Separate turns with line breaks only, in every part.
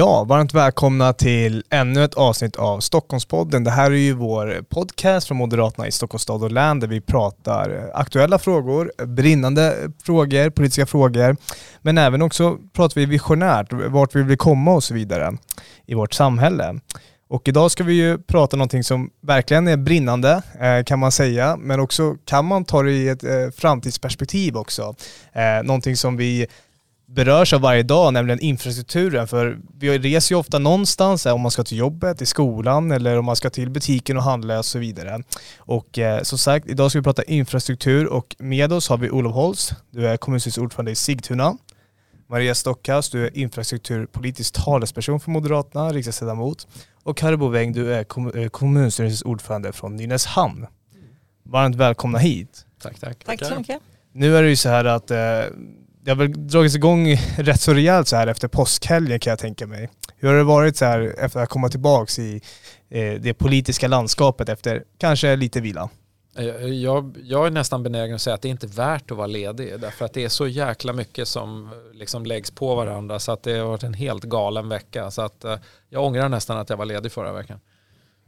Ja, varmt välkomna till ännu ett avsnitt av Stockholmspodden. Det här är ju vår podcast från Moderaterna i Stockholms stad och län där vi pratar aktuella frågor, brinnande frågor, politiska frågor, men även också pratar vi visionärt, vart vi vill komma och så vidare i vårt samhälle. Och idag ska vi ju prata någonting som verkligen är brinnande eh, kan man säga, men också kan man ta det i ett eh, framtidsperspektiv också. Eh, någonting som vi berörs av varje dag, nämligen infrastrukturen. För vi reser ju ofta någonstans, om man ska till jobbet, till skolan eller om man ska till butiken och handla och så vidare. Och eh, som sagt, idag ska vi prata infrastruktur och med oss har vi Olof Holst, du är kommunstyrelsens ordförande i Sigtuna. Maria Stockhaus, du är infrastrukturpolitisk talesperson för Moderaterna, riksdagsledamot. Och Karo Boväng, du är kom eh, kommunstyrelsens ordförande från Nynäshamn. Varmt välkomna hit.
Tack, tack.
Tack så mycket.
Nu är det ju så här att eh, det har väl dragits igång rätt så rejält så här efter påskhelgen kan jag tänka mig. Hur har det varit så här efter att komma tillbaks i eh, det politiska landskapet efter kanske lite vila?
Jag, jag, är nästan benägen att säga att det är inte värt att vara ledig därför att det är så jäkla mycket som liksom läggs på varandra så att det har varit en helt galen vecka så att eh, jag ångrar nästan att jag var ledig förra veckan.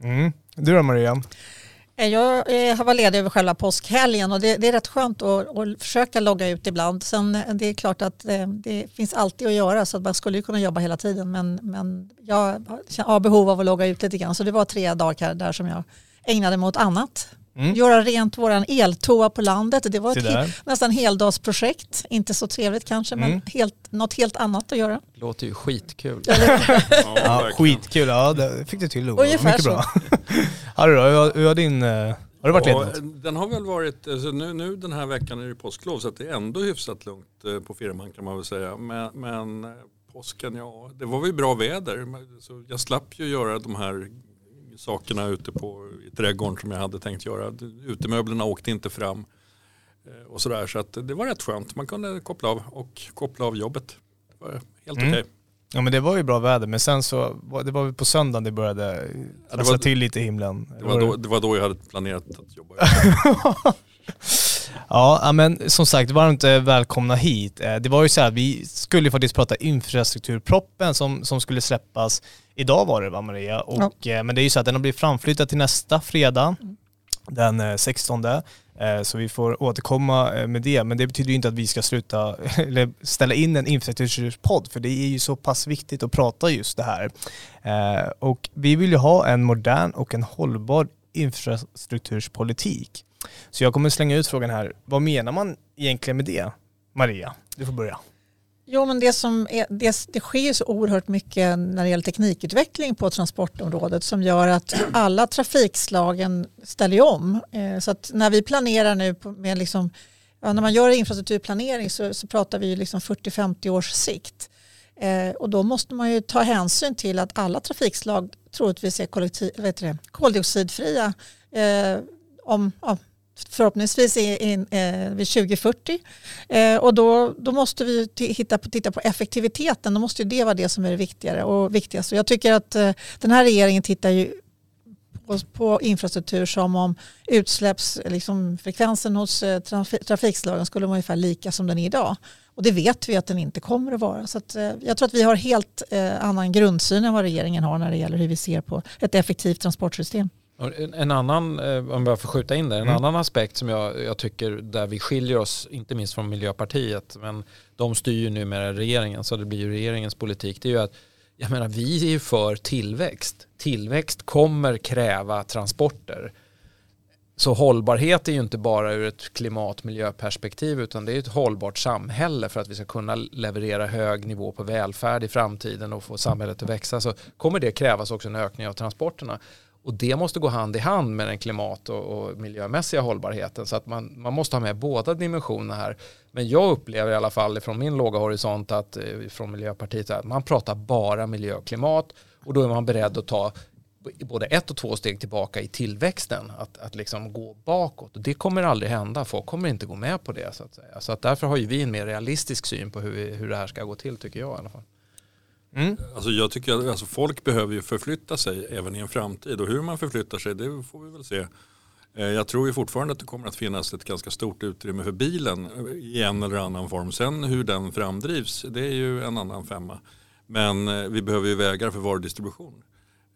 Mm. Du då Maria?
Eh, jag eh, har varit ledig över själva påskhelgen och det, det är rätt skönt att, att, försöka logga ut ibland. Sen eh, det är klart att det, det, finns alltid att göra så att man skulle kunna jobba hela tiden men, men jag har behov av att logga ut lite grann så det var tre dagar där som jag ägnade mig åt annat. Mm. Göra rent våran eltoa på landet. Det var ett he nästan heldagsprojekt. Inte så trevligt kanske men mm. helt, något helt annat att göra.
Låter ju skitkul.
ja, skitkul, ja det fick du till. Ungefär Mycket så. bra. Harry då, hur, hur har din eh, har det varit ja?
Den har väl varit, alltså nu, nu den här veckan är det påsklov så det är ändå hyfsat lugnt eh, på firman kan man väl säga. Men, men eh, påsken, ja det var väl bra väder. Så jag slapp ju göra de här sakerna ute på, i trädgården som jag hade tänkt göra. Utemöblerna åkte inte fram eh, och sådär. Så att det var rätt skönt. Man kunde koppla av och koppla av jobbet. Det var helt mm. okej. Okay.
Ja men det var ju bra väder men sen så, det var väl på söndagen det började ja, det var, till lite i himlen.
Det var, då, det var då jag hade planerat att jobba.
ja men som sagt, varmt eh, välkomna hit. Eh, det var ju så här, vi skulle faktiskt prata infrastrukturproppen som, som skulle släppas Idag var det va Maria? Och, ja. Eh, men det är ju så att den har blivit framflyttad till nästa fredag, den 16. Eh, eh, så vi får återkomma med det. Men det betyder ju inte att vi ska sluta, eller ställa in en infrastrukturpodd, för det är ju så pass viktigt att prata just det här. Och vi vill ju ha en modern och en hållbar infrastrukturspolitik. Så jag kommer slänga ut frågan här, vad menar man egentligen med det? Maria, du får börja.
Jo, men det, som är, det, det sker så oerhört mycket när det gäller teknikutveckling på transportområdet som gör att alla trafikslagen ställer om. Eh, så att när vi planerar nu med liksom, när man gör infrastrukturplanering så, så pratar vi liksom 40-50 års sikt. Eh, och då måste man ju ta hänsyn till att alla trafikslag troligtvis är kollektiv, koldioxidfria eh, om ja, förhoppningsvis in, eh, vid 2040. Eh, och då, då måste vi hitta på, titta på effektiviteten. Då måste det vara det som är det viktigare och viktigast. Och jag tycker att eh, den här regeringen tittar ju på, på infrastruktur som om utsläppsfrekvensen liksom, hos eh, traf, trafikslagen skulle vara ungefär lika som den är idag. Och det vet vi att den inte kommer att vara. Så att, eh, jag tror att vi har helt eh, annan grundsyn än vad regeringen har när det gäller hur vi ser på ett effektivt transportsystem.
En annan, eh, om jag får skjuta in det, en mm. annan aspekt som jag, jag, tycker där vi skiljer oss, inte minst från Miljöpartiet, men de styr ju numera regeringen så det blir ju regeringens politik, det är ju att jag menar, vi är ju för tillväxt. Tillväxt kommer kräva transporter. Så hållbarhet är ju inte bara ur ett klimat miljöperspektiv utan det är ett hållbart samhälle för att vi ska kunna leverera hög nivå på välfärd i framtiden och få samhället att växa så kommer det krävas också en ökning av transporterna. Och det måste gå hand i hand med den klimat och, och miljömässiga hållbarheten. Så att man, man måste ha med båda dimensionerna här. Men jag upplever i alla fall från min låga horisont att eh, från Miljöpartiet att man pratar bara miljö och klimat och då är man beredd att ta både ett och två steg tillbaka i tillväxten, att, att liksom gå bakåt. Och det kommer aldrig hända, folk kommer inte gå med på det. Så att säga. Så att därför har ju vi en mer realistisk syn på hur, hur det här ska gå till tycker jag i alla fall.
Mm. Alltså jag tycker att alltså folk behöver ju förflytta sig även i en framtid och hur man förflyttar sig det får vi väl se. Eh, jag tror ju fortfarande att det kommer att finnas ett ganska stort utrymme för bilen eh, i en eller annan form. Sen hur den framdrivs det är ju en annan femma. Men eh, vi behöver ju vägar för varudistribution.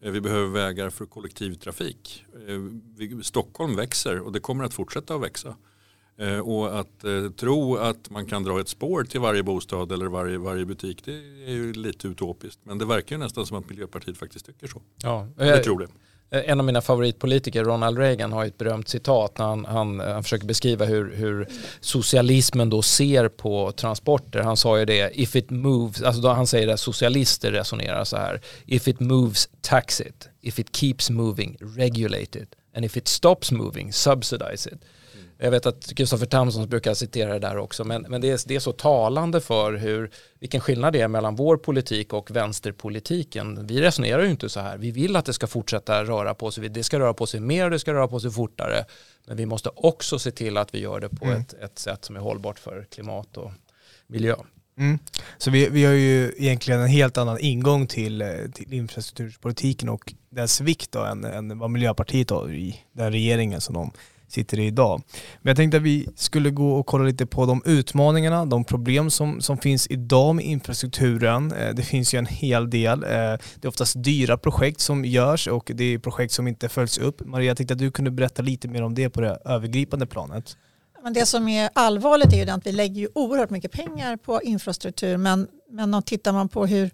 Vi behöver vägar för kollektivtrafik. Stockholm växer och det kommer att fortsätta att växa. Och att tro att man kan dra ett spår till varje bostad eller varje, varje butik det är ju lite utopiskt. Men det verkar ju nästan som att Miljöpartiet faktiskt tycker så. Ja, jag tror det.
Eh, en av mina favoritpolitiker, Ronald Reagan, har ett berömt citat när han, han, han försöker beskriva hur, hur, socialismen då ser på transporter. Han sa ju det, if it moves, alltså då han säger att socialister resonerar så här, if it moves, tax it, if it keeps moving, regulate it, and if it stops moving, subsidize it. Jag vet att Kristoffer Tamsons brukar citera det där också, men, men det, är, det är så talande för hur, vilken skillnad det är mellan vår politik och vänsterpolitiken. Vi resonerar ju inte så här. Vi vill att det ska fortsätta röra på sig. Det ska röra på sig mer och det ska röra på sig fortare. Men vi måste också se till att vi gör det på mm. ett, ett sätt som är hållbart för klimat och miljö.
Mm. Så vi, vi har ju egentligen en helt annan ingång till, till infrastrukturpolitiken och dess vikt då, än, än vad Miljöpartiet har i den regeringen som de sitter i idag. Men jag tänkte att vi skulle gå och kolla lite på de utmaningarna, de problem som, som finns idag med infrastrukturen. Eh, det finns ju en hel del. Eh, det är oftast dyra projekt som görs och det är projekt som inte följs upp. Maria, jag tänkte att du kunde berätta lite mer om det på det övergripande planet.
Men det som är allvarligt är ju att vi lägger ju oerhört mycket pengar på infrastruktur men, men om tittar man på hur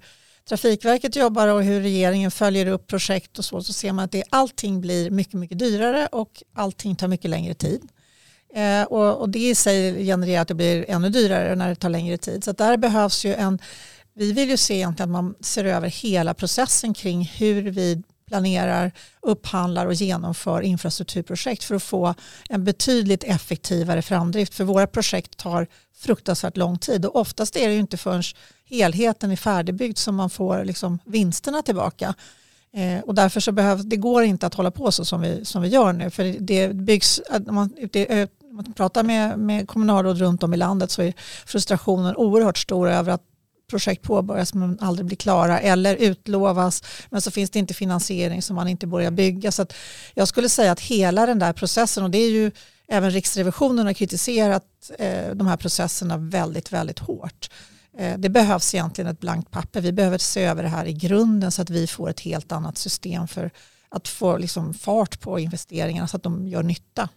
Trafikverket jobbar och hur regeringen följer upp projekt och så, så ser man att det, allting blir mycket, mycket dyrare och allting tar mycket längre tid. Eh, och, och, det i sig genererar att det blir ännu dyrare när det tar längre tid. Så där behövs ju en, vi vill ju se egentligen att man ser över hela processen kring hur vi planerar, upphandlar och genomför infrastrukturprojekt för att få en betydligt effektivare framdrift. För våra projekt tar fruktansvärt lång tid och oftast är det ju inte förrän helheten är färdigbyggd som man får liksom vinsterna tillbaka. Eh, och därför så behövs, det går inte att hålla på så som vi, som vi gör nu. För det byggs, om man, det, man pratar med, med kommunalråd runt om i landet så är frustrationen oerhört stor över att projekt påbörjas men aldrig blir klara eller utlovas men så finns det inte finansiering så man inte börjar bygga. Så jag skulle säga att hela den där processen och det är ju även Riksrevisionen har kritiserat eh, de här processerna väldigt, väldigt hårt. Eh, det behövs egentligen ett blankt papper. Vi behöver se över det här i grunden så att vi får ett helt annat system för att få liksom fart på investeringarna så att de gör nytta.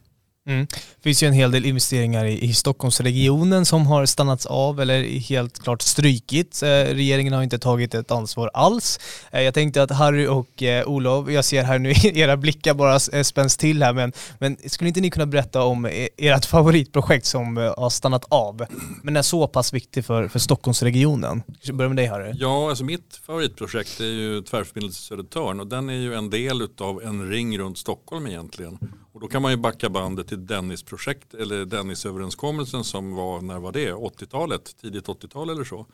Mm. Det finns ju en hel del investeringar i, i Stockholmsregionen som har stannats av eller helt klart strykits. Eh, regeringen har inte tagit ett ansvar alls. Eh, jag tänkte att Harry och eh, Olof, jag ser här nu era blickar bara eh, spänns till här, men, men skulle inte ni kunna berätta om eh, ert favoritprojekt som eh, har stannat av, men är så pass viktig för, för Stockholmsregionen? Jag börjar med dig Harry.
Ja, alltså mitt favoritprojekt är ju Tvärförbindelse Södertörn och den är ju en del av en ring runt Stockholm egentligen. Och då kan man ju backa bandet till Dennisprojekt eller Dennisöverenskommelsen som var, när var det? 80-talet, tidigt 80-tal eller så.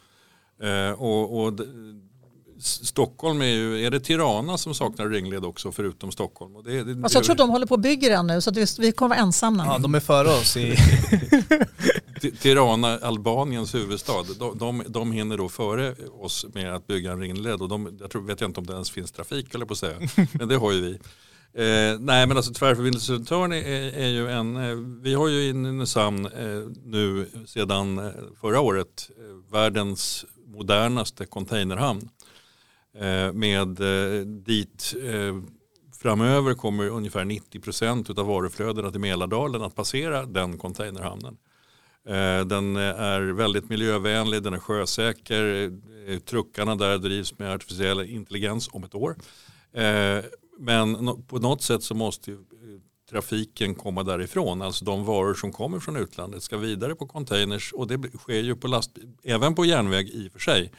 Eh, och, och Stockholm är ju, är det Tirana som saknar ringled också förutom Stockholm? Och det,
det, alltså jag tror att de håller på att bygga den nu så att vi kommer vara ensamma.
Ja, de är före oss i...
Tirana, Albaniens huvudstad, de, de, de hinner då före oss med att bygga en ringled och de, jag tror, vet jag inte om det ens finns trafik eller på att säga, men det har ju vi. Eh, nej men alltså tvärförbindelse Södertörn är, är, ju en, eh, vi har ju i Nynäshamn eh, nu sedan eh, förra året eh, världens modernaste containerhamn. Eh, med eh, dit eh, framöver kommer ungefär 90% av varuflödena till Mälardalen att passera den containerhamnen. Eh, den är väldigt miljövänlig, den är sjösäker, truckarna där drivs med artificiell intelligens om ett år. Men på något sätt så måste ju eh, trafiken komma därifrån. Alltså de varor som kommer från utlandet ska vidare på containers och det sker ju på lastbil, även på järnväg i och för sig.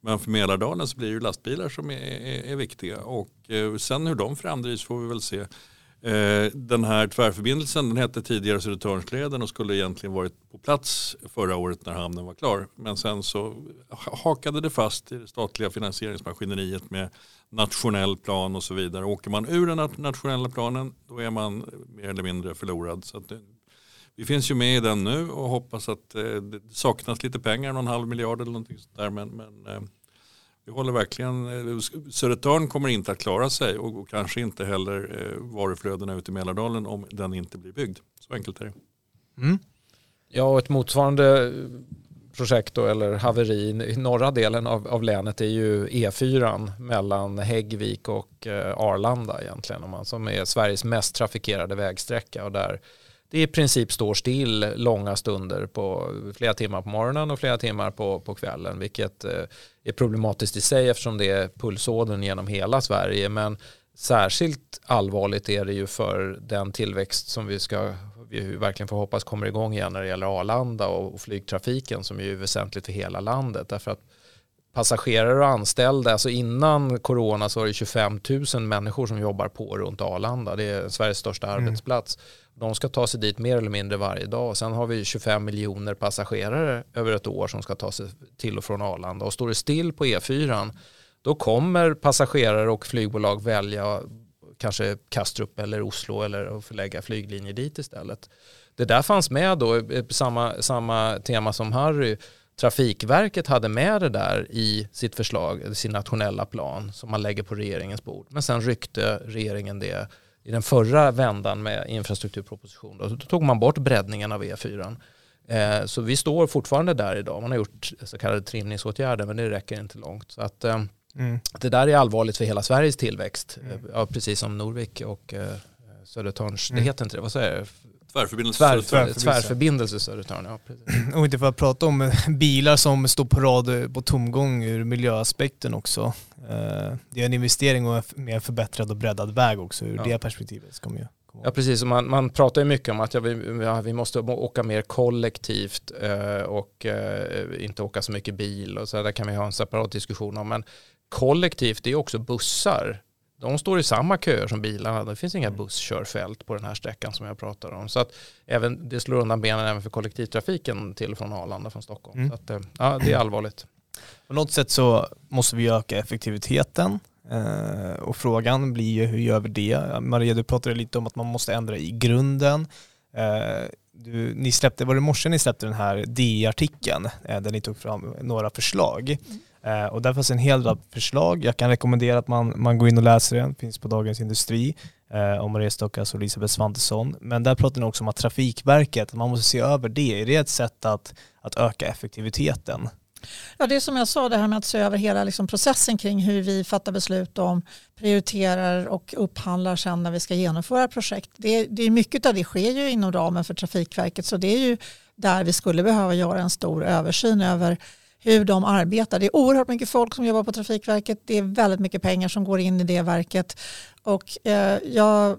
Men för Mälardalen så blir det ju lastbilar som är, är, är viktiga och eh, sen hur de framdrivs får vi väl se. Eh, den här tvärförbindelsen den hette tidigare Södertörnsleden och skulle egentligen varit på plats förra året när hamnen var klar. Men sen så hakade det fast i det statliga finansieringsmaskineriet med nationell plan och så vidare. Åker man ur den nationella planen då är man mer eller mindre förlorad. Så det, eh, vi finns ju med i den nu och hoppas att eh, det saknas lite pengar, någon halv miljard eller någonting sånt där. Men, men eh, vi håller verkligen, eh, Södertörn kommer inte att klara sig och, och kanske inte heller eh, varuflödena ut i Mälardalen om den inte blir byggd. Så enkelt är det.
Mm. Ja, och ett motsvarande eh, projekt då, eller haveri i norra delen av, av länet är ju E4 mellan Häggvik och eh, Arlanda egentligen, om man, som är Sveriges mest trafikerade vägsträcka och där det i princip står still långa stunder på flera timmar på morgonen och flera timmar på, på kvällen, vilket eh, är problematiskt i sig eftersom det är pulsådern genom hela Sverige. Men särskilt allvarligt är det ju för den tillväxt som vi ska vi verkligen får hoppas kommer igång igen när det gäller Arlanda och flygtrafiken som är väsentligt för hela landet. Därför att passagerare och anställda, alltså innan corona så var det 25 000 människor som jobbar på runt Arlanda. Det är Sveriges största mm. arbetsplats. De ska ta sig dit mer eller mindre varje dag. Sen har vi 25 miljoner passagerare över ett år som ska ta sig till och från Arlanda. Och står det still på E4 då kommer passagerare och flygbolag välja kanske Kastrup eller Oslo eller att förlägga flyglinjer dit istället. Det där fanns med då, eh, samma, samma tema som Harry. Trafikverket hade med det där i sitt förslag, sin nationella plan som man lägger på regeringens bord. Men sen ryckte regeringen det i den förra vändan med infrastrukturproposition. Då, då tog man bort breddningen av E4. Eh, så vi står fortfarande där idag. Man har gjort så kallade trimningsåtgärder men det räcker inte långt. Så att, eh, Mm. Det där är allvarligt för hela Sveriges tillväxt, mm. ja, precis som Norvik och eh, Södertörns, mm. det heter inte det, vad säger jag?
Tvärförbindelse
Tvär, Södertörn. Tvärförbindelse Södertörn, ja precis.
Och inte för att prata om bilar som står på rad på tomgång ur miljöaspekten också. Eh, det är en investering och en mer förbättrad och breddad väg också ur ja. det perspektivet. Ska man ju
Ja precis, man, man pratar ju mycket om att ja, vi, ja, vi måste åka mer kollektivt eh, och eh, inte åka så mycket bil och så där kan vi ha en separat diskussion om. Men kollektivt det är också bussar. De står i samma köer som bilarna. Det finns inga mm. busskörfält på den här sträckan som jag pratar om. Så att även, det slår undan benen även för kollektivtrafiken till och från Arlanda från Stockholm. Mm. Så att, eh, ja, det är allvarligt.
På något sätt så måste vi öka effektiviteten eh, och frågan blir ju hur gör vi det? Maria, du pratade lite om att man måste ändra i grunden. Eh, du, ni släppte, var det i morse ni släppte den här DI-artikeln där ni tog fram några förslag. Mm. Eh, och där fanns en hel rad förslag. Jag kan rekommendera att man, man går in och läser den, finns på Dagens Industri eh, om Maria Stockas och Elisabeth Svantesson. Men där pratar ni också om att Trafikverket, man måste se över det. Är det ett sätt att, att öka effektiviteten?
Ja, det är som jag sa, det här med att se över hela liksom processen kring hur vi fattar beslut om, prioriterar och upphandlar sen när vi ska genomföra projekt. Det, det är mycket av det sker ju inom ramen för Trafikverket så det är ju där vi skulle behöva göra en stor översyn över hur de arbetar. Det är oerhört mycket folk som jobbar på Trafikverket. Det är väldigt mycket pengar som går in i det verket. Och eh, jag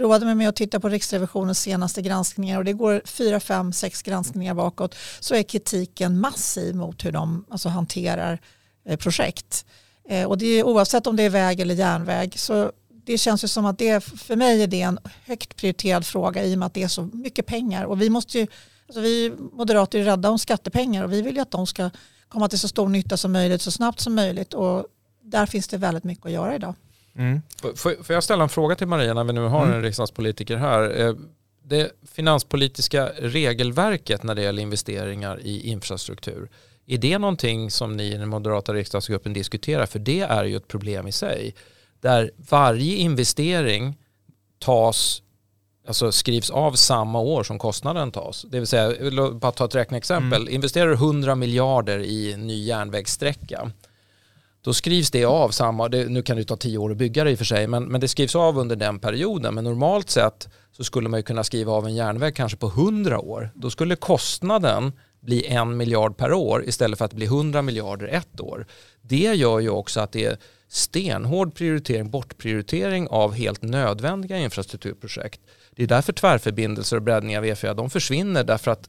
roade mig med att titta på Riksrevisionens senaste granskningar och det går fyra, fem, sex granskningar bakåt så är kritiken massiv mot hur de alltså, hanterar eh, projekt. Eh, och det är oavsett om det är väg eller järnväg så det känns ju som att det för mig är det en högt prioriterad fråga i och med att det är så mycket pengar och vi måste ju Alltså vi moderater är rädda om skattepengar och vi vill ju att de ska komma till så stor nytta som möjligt så snabbt som möjligt och där finns det väldigt mycket att göra idag.
Mm. Får, får jag ställa en fråga till Maria när vi nu har mm. en riksdagspolitiker här? Eh, det finanspolitiska regelverket när det gäller investeringar i infrastruktur, är det någonting som ni i den moderata riksdagsgruppen diskuterar? För det är ju ett problem i sig. Där varje investering tas alltså skrivs av samma år som kostnaden tas. Det vill säga, bara ta ett räkneexempel, mm. investerar du 100 miljarder i ny järnvägssträcka då skrivs det av samma, det, nu kan det ta tio år att bygga det i och för sig, men, men det skrivs av under den perioden. Men normalt sett så skulle man ju kunna skriva av en järnväg kanske på 100 år. Då skulle kostnaden bli en miljard per år istället för att bli 100 miljarder ett år. Det gör ju också att det är stenhård prioritering, bortprioritering av helt nödvändiga infrastrukturprojekt. Det är därför tvärförbindelser och breddning av E4 de försvinner därför att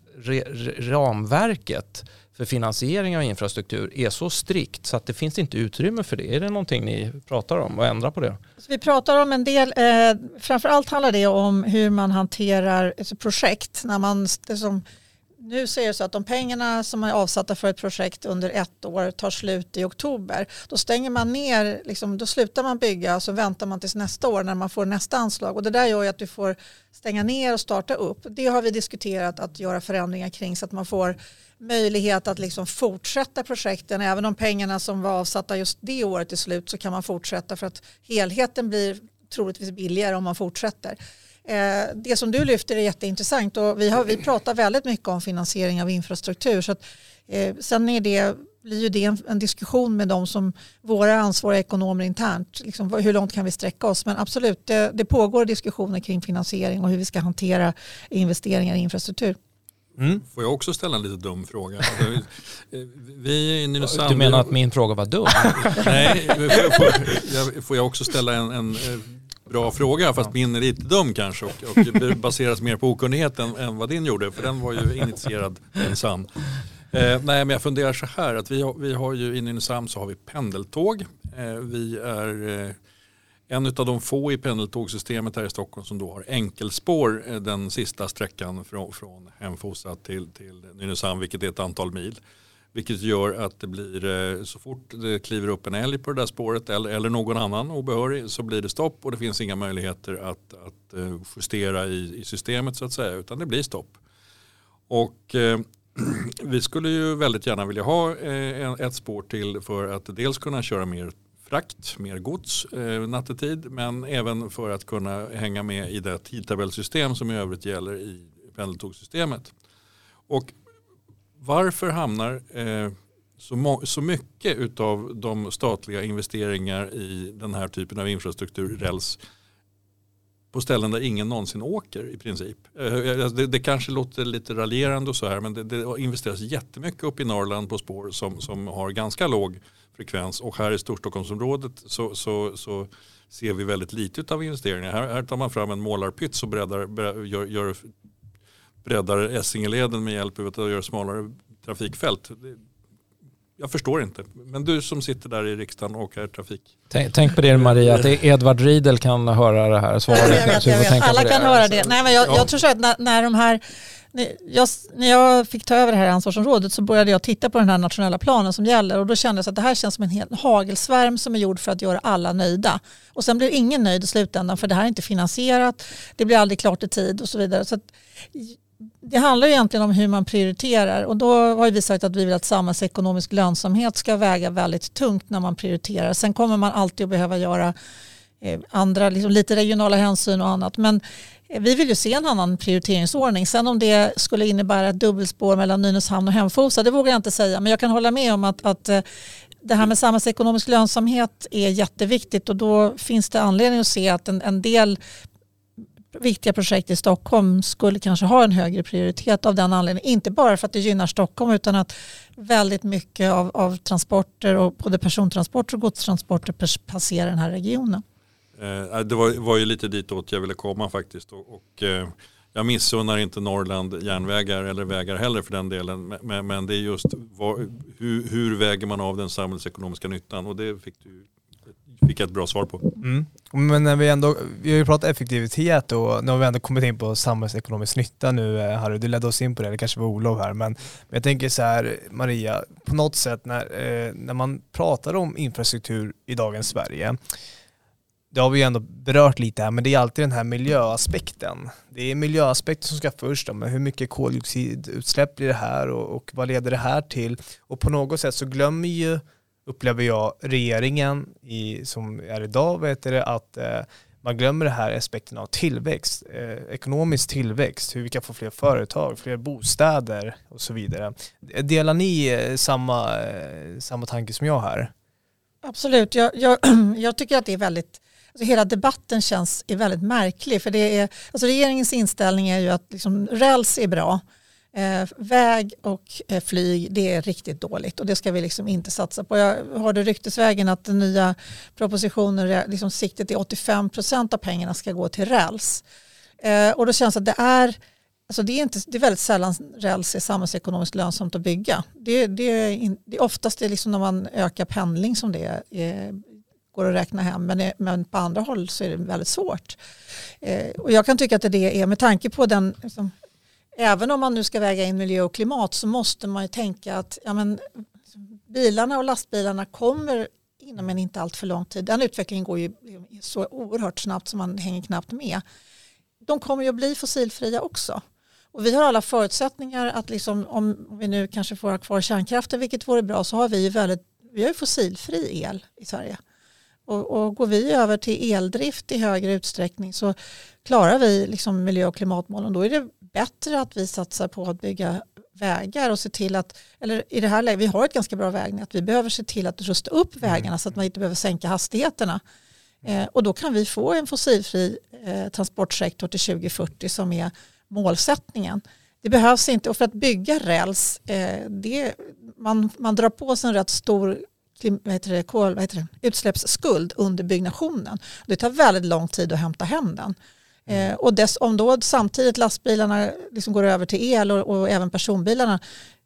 ramverket för finansiering av infrastruktur är så strikt så att det finns inte utrymme för det. Är det någonting ni pratar om och ändra på det?
Så vi pratar om en del, eh, framförallt handlar det om hur man hanterar ett projekt. När man, det som, nu så är det så att de pengarna som är avsatta för ett projekt under ett år tar slut i oktober. Då stänger man ner, liksom, då slutar man bygga och så väntar man tills nästa år när man får nästa anslag. Och det där gör ju att du får stänga ner och starta upp. Det har vi diskuterat att göra förändringar kring så att man får möjlighet att liksom fortsätta projekten. Även om pengarna som var avsatta just det året är slut så kan man fortsätta för att helheten blir troligtvis billigare om man fortsätter. Eh, det som du lyfter är jätteintressant och vi, har, vi pratar väldigt mycket om finansiering av infrastruktur. Så att, eh, sen är det, blir ju det en, en, diskussion med de som våra ansvariga ekonomer internt. Liksom, hur långt kan vi sträcka oss? Men absolut, det, det pågår diskussioner kring finansiering och hur vi ska hantera investeringar i infrastruktur.
Mm. Får jag också ställa en lite dum fråga? Alltså, vi i
Nynäshamn, du menar att min fråga var dum?
Nej, får, får jag också ställa en, en bra fråga fast min är lite dum kanske och, och baseras mer på okunnighet än, än, vad din gjorde för den var ju initierad minsann. Eh, nej men jag funderar så här att vi har, vi har ju i Nynäshamn så har vi pendeltåg. Eh, vi är eh, en av de få i pendeltågsystemet här i Stockholm som då har enkelspår eh, den sista sträckan från, från Hemfosa till, till Nynäshamn vilket är ett antal mil. Vilket gör att det blir eh, så fort det kliver upp en älg på det där spåret eller, eller någon annan obehörig så blir det stopp och det finns inga möjligheter att, att eh, justera i, i systemet så att säga utan det blir stopp. Och eh, vi skulle ju väldigt gärna vilja ha eh, ett spår till för att dels kunna köra mer frakt, mer gods eh, nattetid men även för att kunna hänga med i det tidtabellsystem som i övrigt gäller i pendeltågssystemet. Och varför hamnar eh, så, så mycket av de statliga investeringar i den här typen av infrastruktur, räls, på ställen där ingen någonsin åker i princip. Eh, det, det kanske låter lite raljerande och så här men det, det investeras jättemycket upp i Norrland på spår som, som har ganska låg frekvens och här i Storstockholmsområdet så, så, så ser vi väldigt lite av investeringar. Här, här tar man fram en målarpytt och breddar, gör, gör breddar Essingeleden med hjälp av att göra smalare trafikfält. Jag förstår inte. Men du som sitter där i riksdagen och är trafik.
Tänk, tänk på det Maria, att Edvard Riedel kan höra det här svaret.
Jag vet, jag vet. Alla kan höra det. Nej, men jag, ja. jag tror så att när, när de här jag, när jag fick ta över det här ansvarsområdet så började jag titta på den här nationella planen som gäller och då kändes att det här känns som en hel hagelsvärm som är gjord för att göra alla nöjda. Och sen blir ingen nöjd i slutändan för det här är inte finansierat, det blir aldrig klart i tid och så vidare. Så det handlar egentligen om hur man prioriterar och då har vi sagt att vi vill att samhällsekonomisk lönsamhet ska väga väldigt tungt när man prioriterar. Sen kommer man alltid att behöva göra eh, andra, liksom lite regionala hänsyn och annat. Men eh, vi vill ju se en annan prioriteringsordning. Sen om det skulle innebära ett dubbelspår mellan Nynäshamn och Hemfosa, det vågar jag inte säga. Men jag kan hålla med om att, att eh, det här med samhällsekonomisk lönsamhet är jätteviktigt och då finns det anledning att se att en, en del viktiga projekt i Stockholm skulle kanske ha en högre prioritet av den anledningen. Inte bara för att det gynnar Stockholm utan att väldigt mycket av, av transporter och både persontransporter och godstransporter passerar den här regionen.
Eh, äh, det var, var ju lite ditåt jag ville komma faktiskt. Och, och eh, jag missunnar inte Norrland järnvägar eller vägar heller för den delen. Men, men det är just var, hur, hur, väger man av den samhällsekonomiska nyttan och det fick du fick jag ett bra svar på.
Mm. Men när vi ändå, vi har ju pratat effektivitet och nu har vi ändå kommit in på samhällsekonomisk nytta nu eh, Harry, du ledde oss in på det, det kanske var Olof här, men, men jag tänker så här Maria, på något sätt när, eh, när man pratar om infrastruktur i dagens Sverige, det har vi ju ändå berört lite här, men det är alltid den här miljöaspekten. Det är miljöaspekten som ska först, men hur mycket koldioxidutsläpp blir det här och, och vad leder det här till? Och på något sätt så glömmer ju upplever jag regeringen i, som är idag, vet det, att eh, man glömmer det här aspekten av tillväxt, eh, ekonomisk tillväxt, hur vi kan få fler företag, fler bostäder och så vidare. Delar ni eh, samma, eh, samma tanke som jag här?
Absolut, jag, jag, jag tycker att det är väldigt Alltså hela debatten känns är väldigt märklig för det är, alltså regeringens inställning är ju att liksom, räls är bra Eh, väg och eh, flyg, det är riktigt dåligt och det ska vi liksom inte satsa på. Jag hörde ryktesvägen att den nya propositionen, liksom siktet är 85 procent av pengarna ska gå till räls. Eh, och då känns det att det är, alltså det är, inte, det är väldigt sällan räls är samhällsekonomiskt lönsamt att bygga. Det, det, är, in, det är oftast det liksom när man ökar pendling som det är, går att räkna hem men, eh, men på andra håll så är det väldigt svårt. Eh, och jag kan tycka att det är med tanke på den liksom, även om man nu ska väga in miljö och klimat så måste man ju tänka att ja, men, bilarna och lastbilarna kommer inom en inte allt för lång tid. Den utvecklingen går ju så oerhört snabbt som man hänger knappt med. De kommer ju att bli fossilfria också. Och vi har alla förutsättningar att liksom, om vi nu kanske får ha kvar kärnkraften, vilket vore bra, så har vi väldigt, vi har fossilfri el i Sverige. Och, och går vi över till eldrift i högre utsträckning så klarar vi liksom miljö och klimatmålen. Då är det bättre att vi satsar på att bygga vägar och se till att, eller i det här läget, vi har ett ganska bra vägnät, vi behöver se till att rusta upp mm. vägarna så att man inte behöver sänka hastigheterna. Eh, och då kan vi få en fossilfri eh, transportsektor till 2040 som är målsättningen. Det behövs inte, och för att bygga räls, eh, det, man, man drar på sig en rätt stor vad heter det, kol, vad heter det, utsläppsskuld under byggnationen. Det tar väldigt lång tid att hämta hem den. Eh, och dess, om då samtidigt lastbilarna liksom går över till el och, och, även personbilarna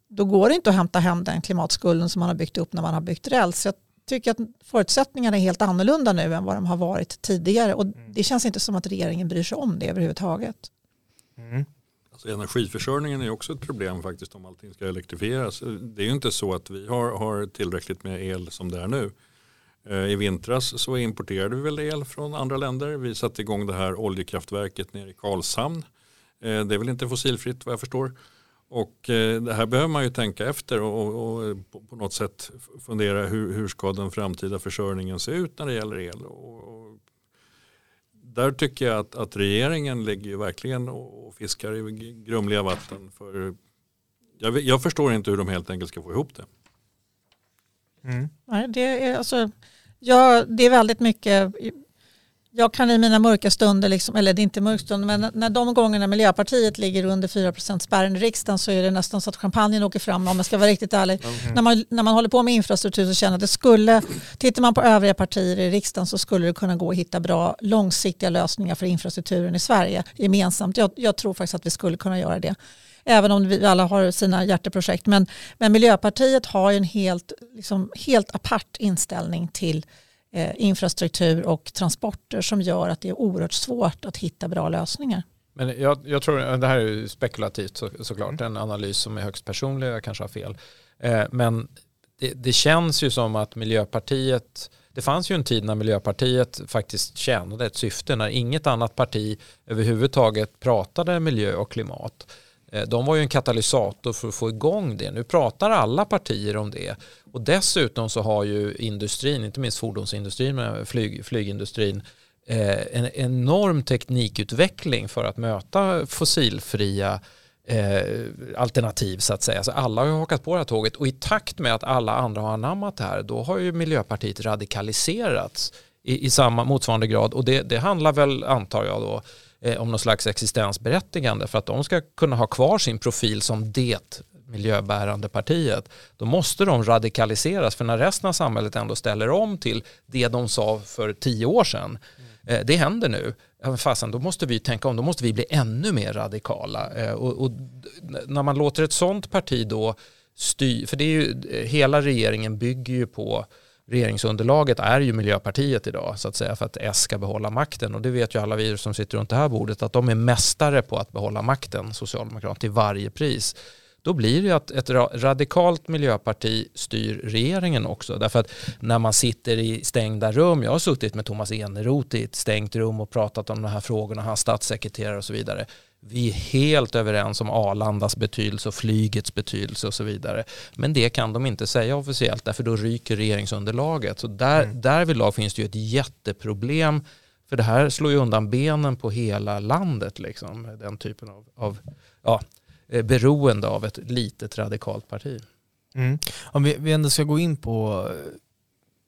då går det inte att hämta hem den klimatskulden som man har byggt upp när man har byggt räls. Jag tycker att förutsättningarna är helt annorlunda nu än vad de har varit tidigare och mm. det känns inte som att regeringen bryr sig om det överhuvudtaget.
Mm. Alltså energiförsörjningen är också ett problem faktiskt om allting ska elektrifieras. Det är ju inte så att vi har, har tillräckligt med el som det är nu. Eh, I vintras så importerade vi väl el från andra länder. Vi satte igång det här oljekraftverket nere i Karlshamn. Eh, det är väl inte fossilfritt vad jag förstår. Och eh, det här behöver man ju tänka efter och, och på något sätt fundera hur, hur ska den framtida försörjningen se ut när det gäller el. Och, där tycker jag att, att regeringen ligger ju verkligen och fiskar i grumliga vatten. För jag, jag förstår inte hur de helt enkelt ska få ihop det.
Mm. Nej, det, är, alltså, ja, det är väldigt mycket jag kan i mina mörka stunder, liksom, eller det är inte mörka stunder, men när de gångerna Miljöpartiet ligger under 4 spärren i riksdagen så är det nästan så att champagnen åker fram om jag ska vara riktigt ärlig. Mm. När, man, när man håller på med infrastruktur så känner jag att det skulle, tittar man på övriga partier i riksdagen så skulle det kunna gå att hitta bra långsiktiga lösningar för infrastrukturen i Sverige gemensamt. Jag, jag tror faktiskt att vi skulle kunna göra det även om vi alla har sina hjärteprojekt. Men, men Miljöpartiet har en helt, liksom, helt apart inställning till eh, infrastruktur och transporter som gör att det är oerhört svårt att hitta bra lösningar.
Men jag, jag tror, det här är spekulativt så, såklart, en analys som är högst personlig, jag kanske har fel. Eh, men det, det, känns ju som att Miljöpartiet, det fanns ju en tid när Miljöpartiet faktiskt tjänade ett syfte, när inget annat parti överhuvudtaget pratade miljö och klimat. Eh, de var ju en katalysator för att få igång det. Nu pratar alla partier om det. Och dessutom så har ju industrin, inte minst fordonsindustrin men flyg, flygindustrin, eh, en enorm teknikutveckling för att möta fossilfria eh, alternativ så att säga. Så alla har ju hakat på det här tåget och i takt med att alla andra har anammat det här då har ju Miljöpartiet radikaliserats i, i samma motsvarande grad och det, det handlar väl antar jag då Eh, om någon slags existensberättigande. För att de ska kunna ha kvar sin profil som det miljöbärande partiet, då måste de radikaliseras. För när resten av samhället ändå ställer om till det de sa för tio år sedan, eh, det händer nu, fasen då måste vi tänka om, då måste vi bli ännu mer radikala. Eh, och, och, när man låter ett sånt parti då styra, för det är ju, eh, hela regeringen bygger ju på regeringsunderlaget är ju Miljöpartiet idag så att säga för att S ska behålla makten och det vet ju alla vi som sitter runt det här bordet att de är mästare på att behålla makten, Socialdemokraterna, till varje pris. Då blir det ju att ett radikalt miljöparti styr regeringen också. Därför att när man sitter i stängda rum, jag har suttit med Thomas Eneroth i ett stängt rum och pratat om de här frågorna, hans statssekreterare och så vidare vi är helt överens om Arlandas betydelse och flygets betydelse och så vidare. Men det kan de inte säga officiellt därför då ryker regeringsunderlaget. Så där, mm. därvidlag finns det ju ett jätteproblem för det här slår ju undan benen på hela landet. Liksom, den typen av, av ja, eh, beroende av ett litet radikalt parti.
Mm. Om vi, vi ändå ska gå in på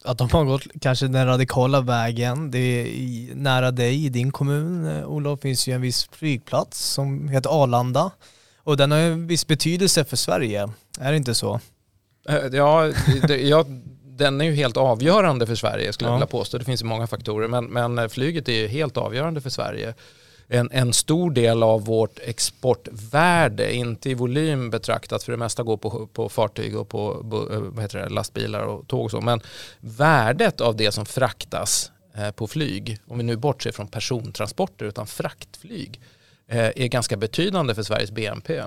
att de har gått kanske den radikala vägen. Det är i, nära dig i din kommun, eh, Olof, finns ju en viss flygplats som heter Arlanda. Och den har ju en viss betydelse för Sverige, är det inte så?
Eh, ja, det, ja den är ju helt avgörande för Sverige skulle ja. jag vilja påstå. Det finns ju många faktorer, men, men flyget är ju helt avgörande för Sverige en, en stor del av vårt exportvärde, inte i volym betraktat, för det mesta går på, på fartyg och på eh, vad heter det, lastbilar och tåg och så, men värdet av det som fraktas eh, på flyg, om vi nu bortser från persontransporter utan fraktflyg, eh, är ganska betydande för Sveriges BNP.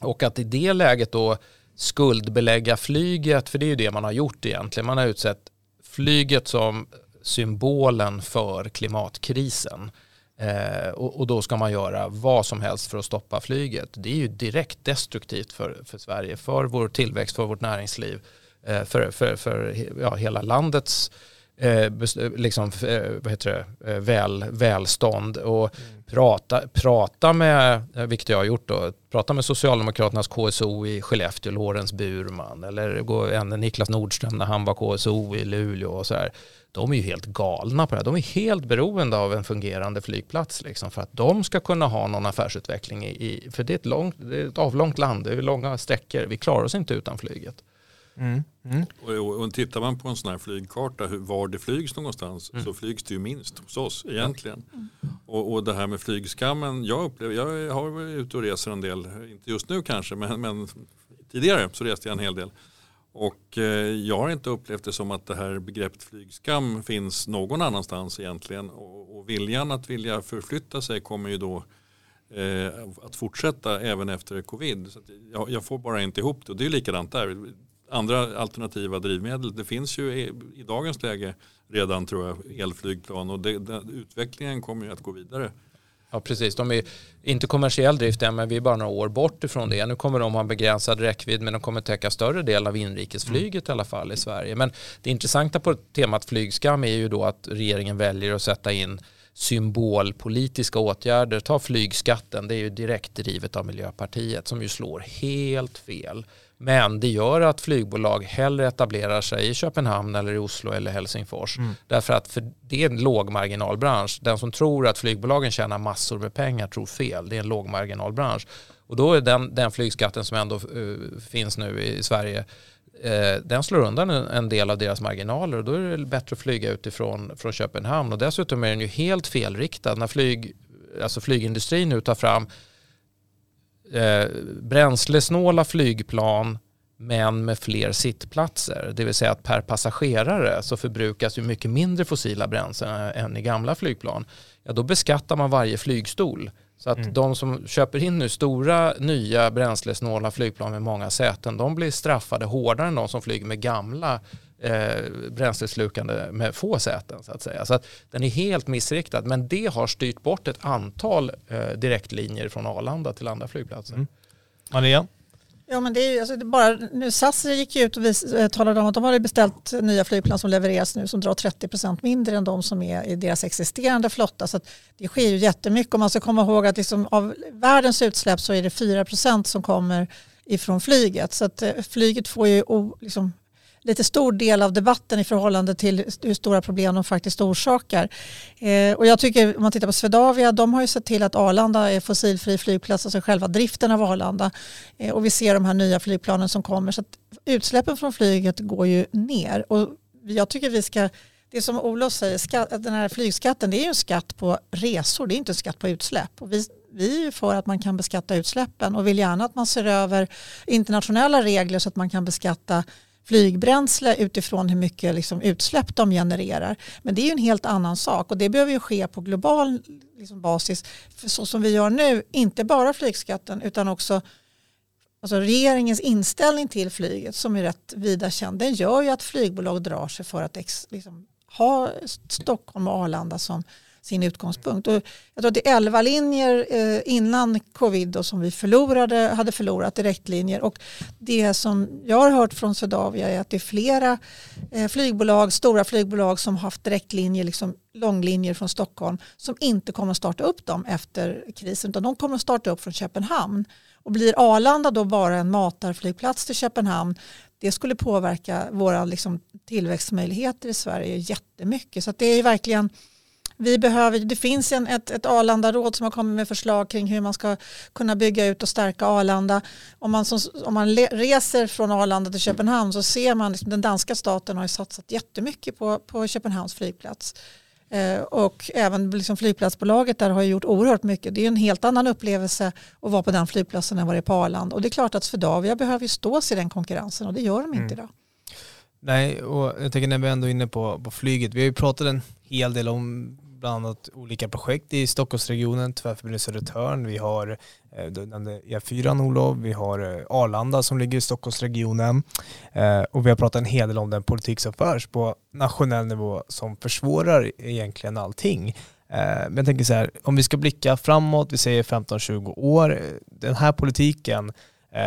Och att i det läget då skuldbelägga flyget, för det är ju det man har gjort egentligen. Man har utsett flyget som symbolen för klimatkrisen. Eh, och, och, då ska man göra vad som helst för att stoppa flyget. Det är ju direkt destruktivt för, för Sverige, för vår tillväxt, för vårt näringsliv, eh, för, för, för ja, hela landets eh, liksom, eh, vad heter det, eh, väl, välstånd. Och mm. prata, prata med, vilket jag har gjort då, prata med Socialdemokraternas KSO i Skellefteå, Lorentz Burman, eller gå en Niklas Nordström när han var KSO i Luleå och så här de är ju helt galna på det här. De är helt beroende av en fungerande flygplats liksom, för att de ska kunna ha någon affärsutveckling. I, för det är, ett långt, det är ett avlångt land, det är långa sträckor. Vi klarar oss inte utan flyget.
Mm. Mm. Och, och, tittar man på en sån här flygkarta, hur, var det flygs någonstans, mm. så flygs det ju minst hos oss egentligen. Mm. Och, och det här med flygskammen, jag upplever, jag har varit ute och reser en del, inte just nu kanske, men, men tidigare så reste jag en hel del. Och eh, jag har inte upplevt det som att det här begreppet flygskam finns någon annanstans egentligen. Och viljan att vilja förflytta sig kommer ju då eh, att fortsätta även efter covid. Så jag får bara inte ihop det och det är likadant där. Andra alternativa drivmedel, det finns ju i dagens läge redan tror jag elflygplan och det, det, utvecklingen kommer ju att gå vidare.
Ja precis, de är inte kommersiell drift än men vi är bara några år bort ifrån det. Nu kommer de ha en begränsad räckvidd men de kommer täcka större del av inrikesflyget mm. i alla fall i Sverige. Men det intressanta på temat flygskam är ju då att regeringen väljer att sätta in symbolpolitiska åtgärder. Ta flygskatten, det är ju direkt drivet av Miljöpartiet som ju slår helt fel. Men det gör att flygbolag hellre etablerar sig i Köpenhamn eller i Oslo eller Helsingfors. Mm. Därför att för det är en lågmarginalbransch. Den som tror att flygbolagen tjänar massor med pengar tror fel. Det är en lågmarginalbransch. Och då är den, den flygskatten som ändå uh, finns nu i Sverige uh, den slår undan en, en, del av deras marginaler och då är det bättre att flyga utifrån från Köpenhamn. Och dessutom är den ju helt felriktad. När flyg, alltså flygindustrin nu tar fram eh, bränslesnåla flygplan men med fler sittplatser. Det vill säga att per passagerare så förbrukas ju mycket mindre fossila bränslen än i gamla flygplan. Ja, då beskattar man varje flygstol. Så att mm. de som köper in nu stora nya bränslesnåla flygplan med många säten, de blir straffade hårdare än de som flyger med gamla eh, bränsleslukande med få säten. Så att säga. Så att den är helt missriktad. Men det har styrt bort ett antal eh, direktlinjer från Arlanda till andra flygplatser. Mm.
Maria?
Ja men det är ju, alltså det bara, nu SAS gick ut och vis, eh, talade om att de hade beställt nya flygplan som levereras nu som drar 30% mindre än de som är i deras existerande flotta. Så det sker ju jättemycket och man ska komma ihåg att liksom av världens utsläpp så är det 4% som kommer ifrån flyget. Så att eh, flyget får ju liksom, lite stor del av debatten i förhållande till hur stora problem de faktiskt orsakar. Eh, och jag tycker om man tittar på Swedavia, de har ju sett till att Arlanda är fossilfri flygplats, alltså själva driften av Arlanda. Eh, och vi ser de här nya flygplanen som kommer. Så att utsläppen från flyget går ju ner. Och jag tycker vi ska det som Olof säger, skatt, den här flygskatten det är ju en skatt på resor, det är inte en skatt på utsläpp. Och vi, vi är för att man kan beskatta utsläppen och vill gärna att man ser över internationella regler så att man kan beskatta flygbränsle utifrån hur mycket liksom utsläpp de genererar. Men det är ju en helt annan sak och det behöver ju ske på global liksom basis. För så som vi gör nu, inte bara flygskatten utan också alltså regeringens inställning till flyget som är rätt vida känd. Den gör ju att flygbolag drar sig för att ex, liksom, ha Stockholm och Arlanda som sin utgångspunkt. Och jag tror att det är elva linjer eh, innan covid då, som vi förlorade, hade förlorat direktlinjer. Och det som jag har hört från Swedavia är att det är flera eh, flygbolag, stora flygbolag som har haft direktlinjer, liksom långlinjer från Stockholm som inte kommer att starta upp dem efter krisen utan de kommer att starta upp från Köpenhamn. Och blir Arlanda då bara en matarflygplats till Köpenhamn det skulle påverka våra liksom, tillväxtmöjligheter i Sverige jättemycket. Så det är verkligen vi behöver, det finns en, ett, ett Arlanda-råd som har kommit med förslag kring hur man ska kunna bygga ut och stärka Arlanda. Om man, som, om man reser från Arlanda till Köpenhamn så ser man att liksom, den danska staten har satsat jättemycket på, på Köpenhamns flygplats. Eh, och även liksom flygplatsbolaget där har gjort oerhört mycket. Det är en helt annan upplevelse att vara på den flygplatsen än vad det är på Arlanda. Och det är klart att Swedavia behöver stå sig i den konkurrensen och det gör de inte mm. idag.
Nej, och jag tänker när vi ändå är inne på, på flyget, vi har ju pratat en hel del om bland annat olika projekt i Stockholmsregionen, Tvärförbindelse Södertörn, vi har eh, E4 e Olof, vi har eh, Arlanda som ligger i Stockholmsregionen eh, och vi har pratat en hel del om den politik som förs på nationell nivå som försvårar egentligen allting. Men jag tänker så här, om vi ska blicka framåt, vi säger 15-20 år, den här politiken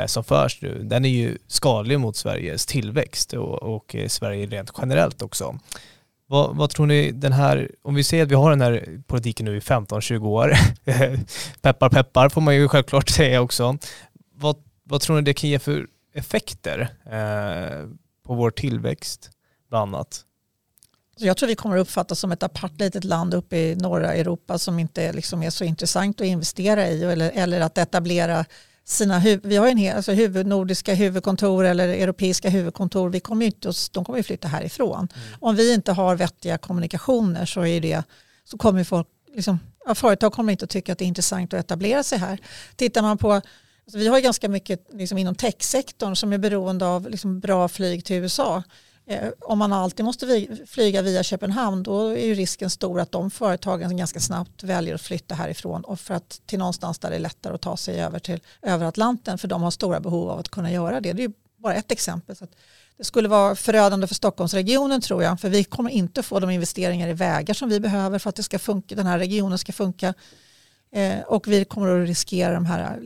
som förs nu, den är ju skadlig mot Sveriges tillväxt och, och Sverige rent generellt också. Vad, vad, tror ni den här, om vi ser att vi har den här politiken nu i 15-20 år, peppar peppar får man ju självklart säga också. Vad, vad tror ni det kan ge för effekter eh, på vår tillväxt bland annat?
Alltså, jag tror vi kommer att uppfattas som ett apart litet land uppe i norra Europa som inte liksom är så intressant att investera i eller, eller att etablera sina vi har en hel, alltså huvud, nordiska huvudkontor eller europeiska huvudkontor. Vi kommer inte, de kommer ju flytta härifrån. Mm. Om vi inte har vettiga kommunikationer så, är det, så kommer folk, liksom, ja, företag kommer inte att tycka att det är intressant att etablera sig här. Tittar man på Alltså vi har ganska mycket liksom inom techsektorn som är beroende av liksom bra flyg till USA. Eh, om man alltid måste flyga via Köpenhamn då är ju risken stor att de företagen ganska snabbt väljer att flytta härifrån och för att till någonstans där det är lättare att ta sig över till över Atlanten för de har stora behov av att kunna göra det. Det är bara ett exempel. Så det skulle vara förödande för Stockholmsregionen tror jag för vi kommer inte få de investeringar i vägar som vi behöver för att det ska funka, den här regionen ska funka eh, och vi kommer att riskera de här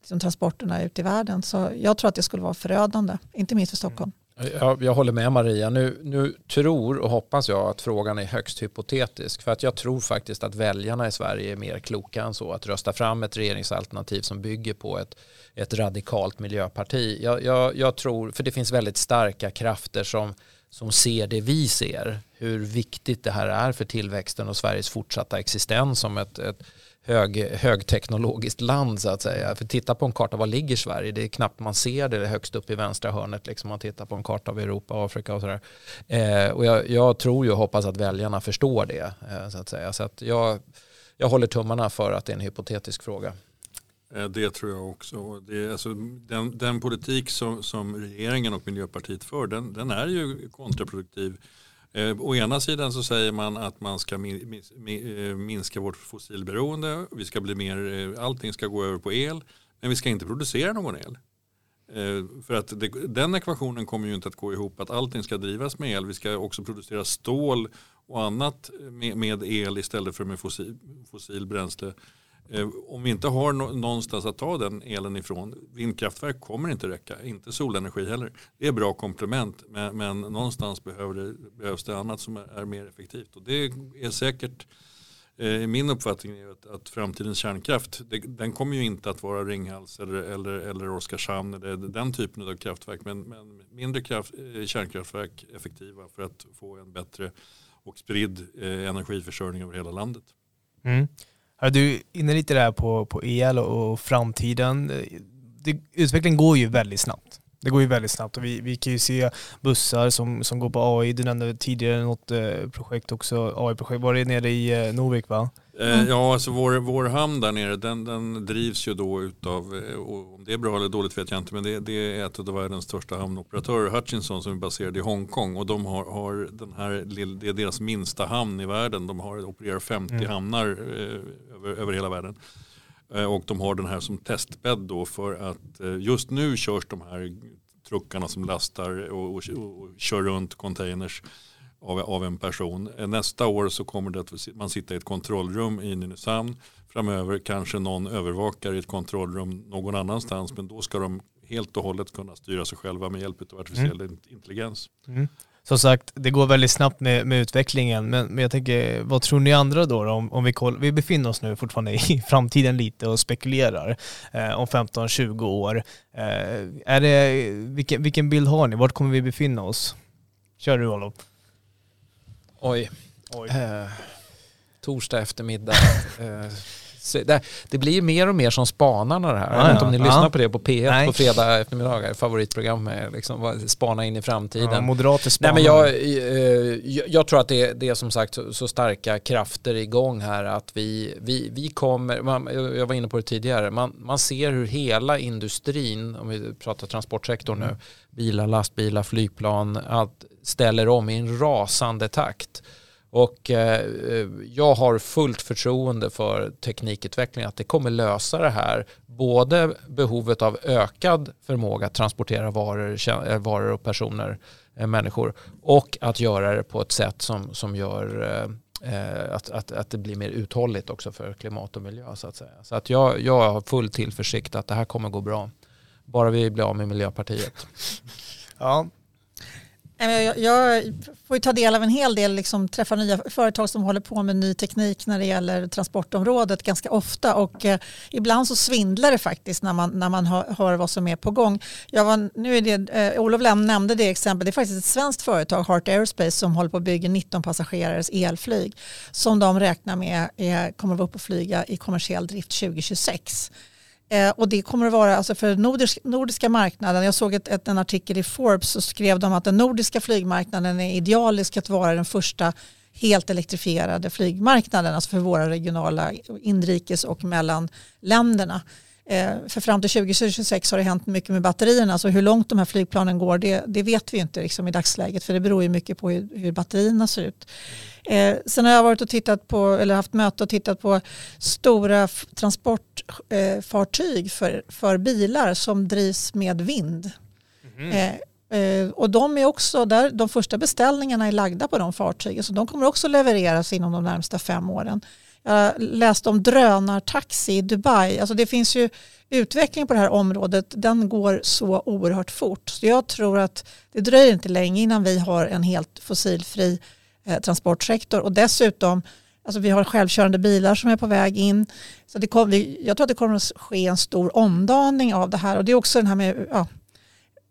liksom, transporterna ut i världen. Så jag tror att det skulle vara förödande, inte minst för Stockholm.
Jag, jag håller med Maria. Nu, nu tror och hoppas jag att frågan är högst hypotetisk. För att jag tror faktiskt att väljarna i Sverige är mer kloka än så. Att rösta fram ett regeringsalternativ som bygger på ett, ett radikalt miljöparti. Jag, jag, jag tror, för det finns väldigt starka krafter som, som ser det vi ser. Hur viktigt det här är för tillväxten och Sveriges fortsatta existens som ett, ett hög, högteknologiskt land så att säga. För titta på en karta, var ligger Sverige? Det är knappt man ser det det högst upp i vänstra hörnet. Liksom man tittar på en karta av Europa, Afrika och sådär. Eh, och jag, jag, tror ju och hoppas att väljarna förstår det. Eh, så att säga. Så att jag, jag håller tummarna för att det är en hypotetisk fråga.
Eh, det tror jag också. Det, alltså, den, den politik som, som regeringen och Miljöpartiet för den, den är ju kontraproduktiv Eh, å ena sidan så säger man att man ska eh, minska vårt fossilberoende, vi ska bli mer, eh, allting ska gå över på el, men vi ska inte producera någon el. Eh, för att det, den ekvationen kommer ju inte att gå ihop att allting ska drivas med el. Vi ska också producera stål och annat med, med el istället för med fossil, fossil bränsle. Eh, om vi inte har någonstans att ta den elen ifrån, vindkraftverk kommer inte räcka, inte solenergi heller. Det är bra komplement men, men någonstans behöver det, behövs det annat som är, är mer effektivt. Och det är säkert, eh, min uppfattning är att, att framtidens kärnkraft, det, den kommer ju inte att vara Ringhals eller, eller, eller Oskarshamn eller den typen av kraftverk men, men mindre kraft, eh, kärnkraftverk effektiva för att få en bättre och spridd eh, energiförsörjning över hela landet.
Mm. Är du inne lite där på, på el och framtiden. Det, utvecklingen går ju väldigt snabbt. Det går ju väldigt snabbt och vi, vi kan ju se bussar som, som går på AI. Du nämnde tidigare något eh, projekt också, AI-projekt. Var det nere i eh, Norvik va?
Mm. Ja, alltså vår, vår hamn där nere den, den drivs ju då utav, om det är bra eller dåligt vet jag inte, men det, det är ett av världens största hamnoperatörer, Hutchinson, som är baserad i Hongkong. Och de har, har den här, det är deras minsta hamn i världen. De har, opererar 50 mm. hamnar eh, över, över hela världen. Eh, och de har den här som testbädd då för att eh, just nu körs de här truckarna som lastar och, och, och kör runt containers av, av en person. Eh, nästa år så kommer det att man sitta i ett kontrollrum i Nynäshamn. Framöver kanske någon övervakar i ett kontrollrum någon annanstans men då ska de helt och hållet kunna styra sig själva med hjälp av artificiell mm. intelligens. Mm.
Som sagt, det går väldigt snabbt med, med utvecklingen, men, men jag tänker, vad tror ni andra då? då om, om vi, koll, vi befinner oss nu fortfarande i framtiden lite och spekulerar eh, om 15-20 år. Eh, är det, vilken, vilken bild har ni? Vart kommer vi befinna oss? Kör du Olof.
Oj. Oj. Eh, torsdag eftermiddag. eh, det, det, blir mer och mer som Spanarna det här. Ja, jag vet inte om ni ja. lyssnar på det på P1 Nej. på fredag eftermiddagar. Favoritprogram med liksom, spana in i framtiden. Ja,
moderater spanar.
Nej, men jag, eh, jag, jag, tror att det, det är som sagt så, starka krafter igång här att vi, vi, vi kommer, man, jag var inne på det tidigare, man, man ser hur hela industrin, om vi pratar transportsektor nu, mm. bilar, lastbilar, flygplan, allt ställer om i en rasande takt. Och eh, eh, jag har fullt förtroende för teknikutvecklingen, att det kommer lösa det här. Både behovet av ökad förmåga att transportera varor, eh, varor och personer, eh, människor och att göra det på ett sätt som, som gör eh, eh, att, att, att det blir mer uthålligt också för klimat och miljö. Så att säga. Så att jag, jag har full tillförsikt att det här kommer gå bra. Bara vi blir av med Miljöpartiet.
Ja,
jag, jag får ju ta del av en hel del, liksom, träffa nya företag som håller på med ny teknik när det gäller transportområdet ganska ofta och eh, ibland så svindlar det faktiskt när man, när man hör, hör vad som är på gång. Jag var, nu är det, eh, Olof Lem nämnde det exempel, det är faktiskt ett svenskt företag, Heart Aerospace, som håller på att bygga 19 passagerares elflyg som de räknar med är, kommer att vara uppe och flyga i kommersiell drift 2026. Eh, och det kommer att vara alltså för nordisk, nordiska marknaden. Jag såg ett, ett, en artikel i Forbes så skrev de att den nordiska flygmarknaden är idealisk att vara den första helt elektrifierade flygmarknaden, alltså för våra regionala inrikes och mellan länderna. Eh, för fram till 2026 har det hänt mycket med batterierna, så hur långt de här flygplanen går det, det vet vi inte liksom i dagsläget för det beror ju mycket på hur, hur batterierna ser ut. Eh, sen har jag varit och tittat på, eller haft möte och tittat på stora transportfartyg eh, för, för bilar som drivs med vind. Mm. Eh, och de är också där, de första beställningarna är lagda på de fartygen så de kommer också levereras inom de närmsta fem åren. Jag läste om drönartaxi i Dubai. Alltså det finns ju utveckling på det här området. Den går så oerhört fort. Så jag tror att det dröjer inte länge innan vi har en helt fossilfri eh, transportsektor. Och dessutom, alltså vi har självkörande bilar som är på väg in. Så det kom, jag tror att det kommer att ske en stor omdaning av det här. Och det är också den här med ja,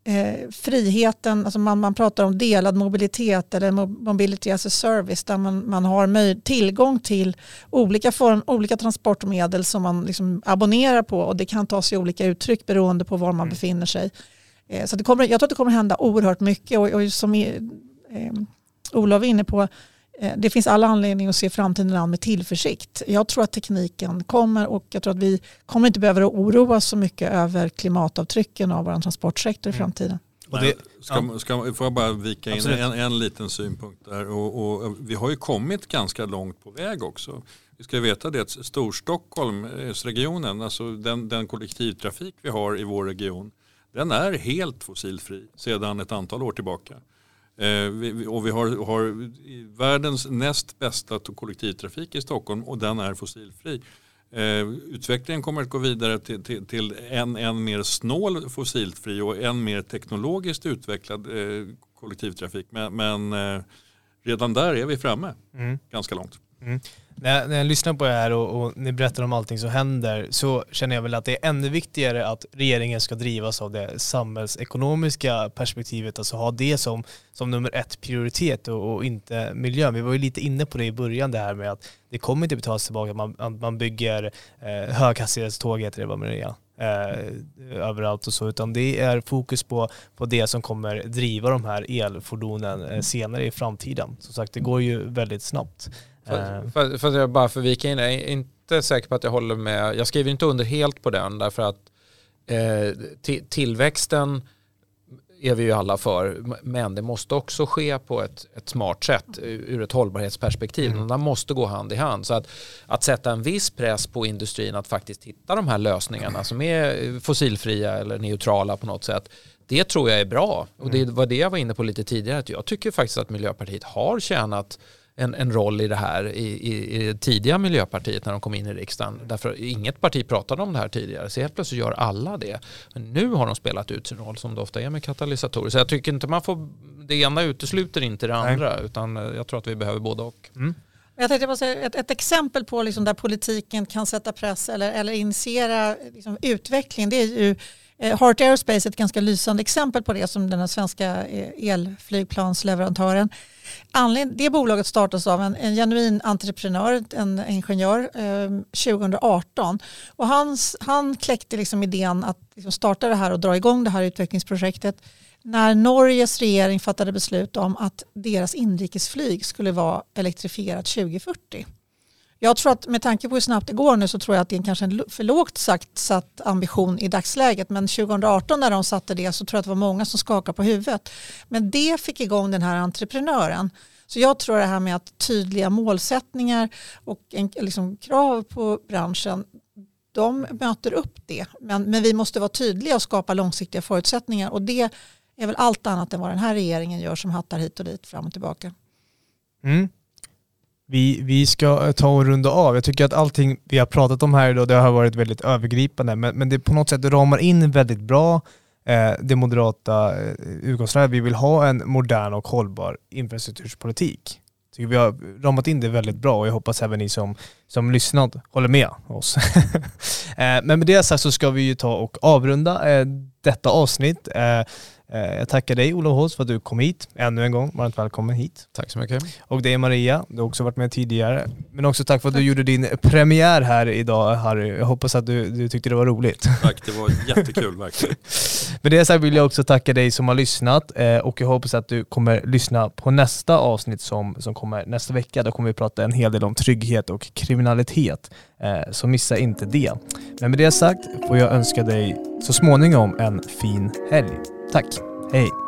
eh, friheten, alltså man, man pratar om delad mobilitet eller mobility as a service där man, man har tillgång till olika, form, olika transportmedel som man liksom abonnerar på och det kan ta sig olika uttryck beroende på var man mm. befinner sig. Eh, så det kommer, jag tror att det kommer hända oerhört mycket och, och som är, eh, Olof var inne på, det finns alla anledning att se framtiden an med tillförsikt. Jag tror att tekniken kommer och jag tror att vi kommer inte behöva oroa oss så mycket över klimatavtrycken av vår transportsektor i mm. framtiden.
Och det, ska, ska, får jag bara vika in en, en liten synpunkt där. Och, och, vi har ju kommit ganska långt på väg också. Vi ska veta det att Storstockholmsregionen, alltså den, den kollektivtrafik vi har i vår region, den är helt fossilfri sedan ett antal år tillbaka. Eh, och vi har, har världens näst bästa kollektivtrafik i Stockholm och den är fossilfri. Eh, utvecklingen kommer att gå vidare till, till, till, en, en mer snål fossilfri och en mer teknologiskt utvecklad eh, kollektivtrafik. Men, men redan där är vi framme mm. ganska långt. Mm.
När, när jag lyssnar på det här och, och, ni berättar om allting som händer så känner jag väl att det är ännu viktigare att regeringen ska drivas av det samhällsekonomiska perspektivet, alltså ha det som, som nummer ett prioritet och, och inte miljön. Vi var ju lite inne på det i början det här med att det kommer inte betalas tillbaka, man, man bygger eh, höghastighetståg heter det, vad Maria, Eh, överallt och så, utan det är fokus på, på det som kommer driva de här elfordonen eh, senare i framtiden. Som sagt, det går ju väldigt snabbt.
För, eh. för, för jag bara för vika in, jag är inte säker på att jag håller med. Jag skriver inte under helt på den därför att eh, tillväxten är vi ju alla för. Men det måste också ske på ett, ett smart sätt ur ett hållbarhetsperspektiv. Mm. De måste gå hand i hand. Så att, att sätta en viss press på industrin att faktiskt hitta de här lösningarna som är fossilfria eller neutrala på något sätt. Det tror jag är bra. Och det mm. var det jag var inne på lite tidigare. Att jag tycker faktiskt att Miljöpartiet har tjänat en, en roll i det här i, i, i tidiga Miljöpartiet när de kom in i riksdagen. Därför inget parti pratade om det här tidigare. Så helt plötsligt gör alla det. Men nu har de spelat ut sin roll som det ofta är med katalysatorer. Så jag tycker inte man får, det ena utesluter inte det andra. Nej. Utan jag tror att vi behöver både och. Mm.
Jag tänkte bara säga ett, ett exempel på liksom där politiken kan sätta press eller, eller initiera liksom utveckling. Det är ju eh, Eh, Heart Aerospace är ett ganska lysande exempel på det som den svenska eh, elflygplansleverantören det bolaget startades av en, en genuin entreprenör, en ingenjör, eh, 2018. Och hans, han kläckte liksom idén att liksom starta det här och dra igång det här utvecklingsprojektet när Norges regering fattade beslut om att deras inrikesflyg skulle vara elektrifierat 2040. Jag tror att med tanke på hur snabbt det går nu så tror jag att det är kanske en för lågt sagt satt ambition i dagsläget. Men 2018 när de satte det så tror jag att det var många som skakade på huvudet. Men det fick igång den här entreprenören Så jag tror det här med att tydliga målsättningar och en, liksom, krav på branschen de möter upp det. Men, men vi måste vara tydliga och skapa långsiktiga förutsättningar och det är väl allt annat än vad den här regeringen gör som hattar hit och dit fram och tillbaka.
Mm. Vi, vi ska eh, ta och runda av. Jag tycker att allting vi har pratat om här idag det har varit väldigt övergripande men, men det på något sätt ramar in väldigt bra eh, det moderata eh, utgångsläget. Vi vill ha en modern och hållbar infrastrukturpolitik. Jag Tycker vi har ramat in det väldigt bra och jag hoppas även ni som, som lyssnat håller med oss. eh, men med det sagt så ska vi ju ta och avrunda eh, detta avsnitt. Eh, Eh, jag tackar dig Olof Hås för att du kom hit ännu en gång. Varmt välkommen hit.
Tack så mycket.
Och dig Maria, du har också varit med tidigare. Men också tack för att du gjorde din premiär här idag Harry. Jag hoppas att du, du tyckte det var roligt.
Tack, det var jättekul verkligen.
Med det sagt vill jag också tacka dig som har lyssnat eh, och jag hoppas att du kommer lyssna på nästa avsnitt som, som kommer nästa vecka. Då kommer vi prata en hel del om trygghet och kriminalitet. Eh, så missa inte det. Men med det sagt får jag önska dig så småningom en fin helg. Tack. Hej.